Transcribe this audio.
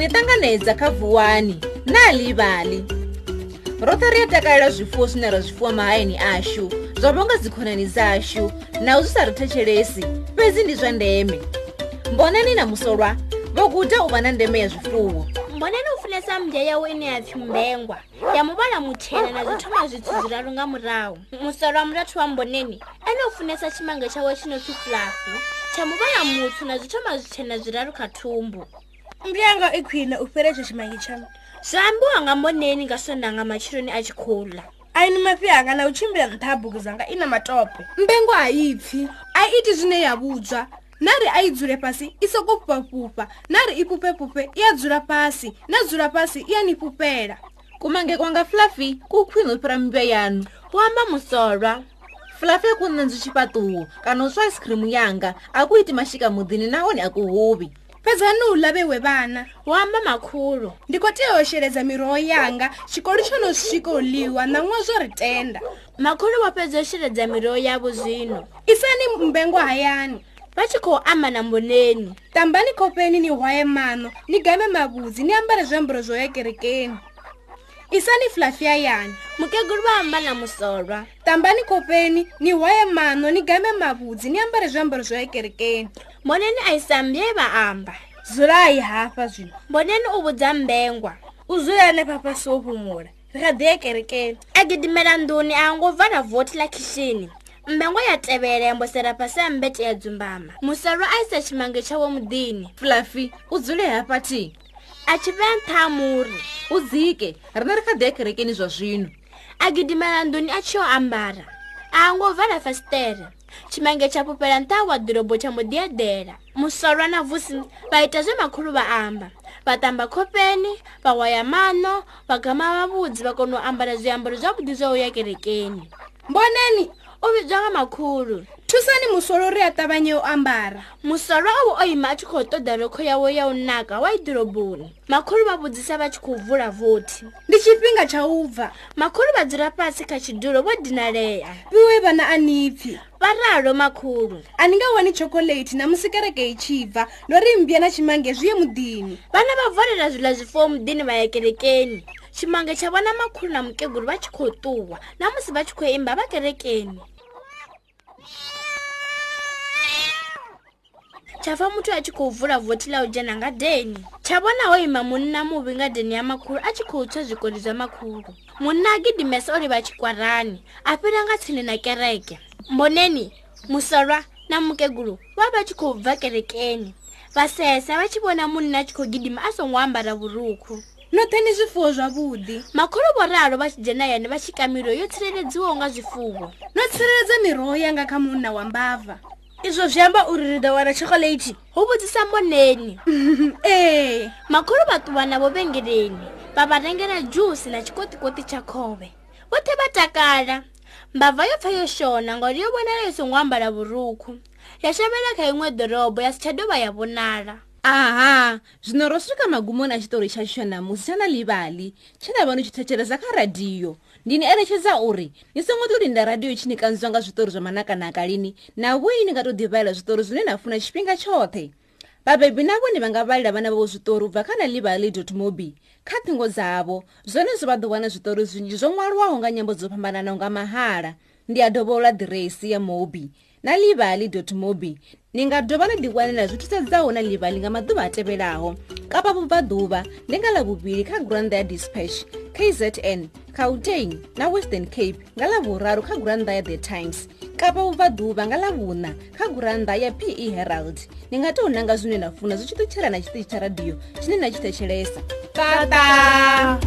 funesa kha vuwani na livali roṱhe ri a takalela zwifuwo zwine ra zwifuwa mahayani ashu zwa vhonga dzikhonani dzashu na u zwi sa ri thetshelesi fhedzi ndi zwa ndeme. Mbonani na musolwa vho guda u vha na ndeme ya zwifuwo. Mboneni u funesa mmbya yawe ine ya pfi mbengwa ya muvhala mutshena na zwithoma zwithu zwiraru nga murahu. Musolo wa murathu wa mboneni ene u funesa tshimange tshawe tshi no pfi flafi tsha muvhala mutsu na zwithoma zwitshena zwiraru kha thumbu mbuyanga i khwine u fhira etsho tshimange tshamu zwa ambiwa nga mboneni nga sonda nga matshiloni a tshi khou ḽa a ini mafhi anga na u tshimbila nṱha ha bugu dzanga i na matope. Mbengo a i pfi a i iti zwine ya vhudzwa na ri a i dzule fhasi i soko fhufhafhufha na ri i fhufhefhufhe i a dzula fhasi na dzula fhasi i a ni fhufhela kumange kwanga fluffy ku khwine u fhira mmbya yanu. Hu amba musolwa. Fluffy ku nandzwi tshifhaṱuwo kana u swa ice cream yanga a ku iti mashika muḓini nahone a ku huvhi fhedzani u ḽavhewe vhana hu amba makhulu. Ndi khou tea u sheledza miroho yanga tshikolo tsho no swika u ḽiwa ṋaṅwa zwo ri tenda. Makhulu vho fhedza u sheledza miroho yavho zwino. Isani mbengo hayani. Vha tshi khou amba na mboneni. Tambani khofheni ni hwaye maṋo ni game mavhudzi ni ambare zwiambaro zwo ya kerekeni. Isani fluffy hayani mukegulu vha amba na musolwa. Tambani khofheni ni hwaye maṋo ni game mavhudzi ni ambare zwiambaro zwo ya kerekeni mboneni a isa mbye vha amba. Dzulai hafha zwino. Mboneni u vhudza mbengwa. U dzula hanefha fhasi wo fhumula ri kha ḓi ya kerekeni. A gidimela nḓuni a ngo vala vothi ḽa khishini. Mbengwa ya tevhela ya mbosela fhasi ya mbete ya dzumbama. Musolwa a isa tshimange tshawe muḓini. Fluffy u dzule hafha thi a tshi vhea nṱha ha muri. U dzike. Rine ri kha ḓi ya kerekeni zwa zwino. A gidimela nḓuni a tshi yo ambara. A ngo vala fasiṱere tshimange tsha fhufhela nṱha ha waḓirobo tsha muḓiedela musolwa na vusi vha ita zwe makhulu vha amba. Vha ṱamba khofheni vha waya maṋo vha gama mavhudzi vha kona u ambara zwiambaro zwavhuḓi zwa u ya kerekeni. Mboneni u vhidzwa nga makhulu thusani musolo ri a ṱavhanye u ambara. Musolwa o vha o ima a tshi khou ṱoḓa rokho yawe ya u naka wa iḓiroboni makhulu vha vhudzisa vha tshi khou vula vothi ndi tshifhinga tsha u bva. Makhulu vha dzula fhasi kha tshidulo vho dinalea. Fhiwe vhana a nipfi vha ralo makhulu. A ni nga wani chokolate na musi kereke i tshi bva ndo ri mmbya na tshimange zwi ye muḓini. Vhana vha volela zwiḽa zwifuwo muḓini vha ya kerekeni. Tshimange tsha vhona makhulu na mukegulu vha tshi khou ṱuwa na musi vha tshi khou imba vha kerekeni tsha pfa muthu a tshi khou vula vothi ḽa u dzhena ngadeni tsha vhona ho ima munna muvhi ngadeni ya makhulu a tshi khou tswa zwikoli zwa makhulu. Munna a gidimesa o livha tshikwarani a fhira nga tsini na kereke. Mboneni musolwa na mukegulu vha vha tshi khou bva kerekeni. Vha sesa vha tshi vhona munna a tshi khou gidima a songo ambara vhurukhu. Noṱhe ni zwifuwo zwavhuḓi. Makhulu vho ralo vha tshi dzhena yani vha tshi ka miroho yo tsireledziwaho nga zwifuwo. No tsireledza miroho yanga kha munna wa mbava izwo zwi amba uri ri ḓo wana chokolate hu vhudzisa mboneni. Ee. Makhulu vha ṱuwa navho vhengeleni vha vha rengela dzhusi na tshikotikoti tsha khovhe. Vhoṱhe vha takala. Mbava yo pfa yo shona ngauri yo vhonala yo songo ambala vhurukhu. Ya shavhela kha iṅwe ḓorobo ya si tsha dovha ya vhonala aha zwino ro swika magumoni a tshiṱori tshashu tsha ṋamusi tsha na livali. Tshe na vha ni tshi thetshelesa kha radiyo ndi ni eletshedza uri ni songo ḓo linda radiyo tshi ni kanziwa nga zwiṱori zwa manakanaka lini? Na vhoi ni nga tou ḓivhalela zwiṱori zwine na funa tshifhinga tshoṱhe? Vhabebi na vhone vha nga vhalela vhana vhavho zwiṱori u bva kha na livali mobi. Kha ṱhingo dzavho zwone zwo vha ḓo wana zwiṱori zwinzhi zwo ṅwaliwaho nga nyambo dzo fhambananaho nga mahala. Ndi a dovhola ḓiresi ya mobi. Na livali mobi ni nga dovha na ḓiwanela zwi thusedzaho na livali nga maḓuvha a tevhelaho. Kapa vhubvaḓuvha ndi nga ḽavhuvhili kha gurannḓa ya dispatch kzn gauteng na western cape nga ḽavhuraru kha gurannḓa ya the times. Kapa vhubvaḓuvha nga ḽavhuṋa kha gurannḓa ya pe herald. Ni nga tou nanga zwine na funa zwi tshi ṱutshela na tshiṱitshi tsha radiyo tshine na tshi thetshelesa. Tata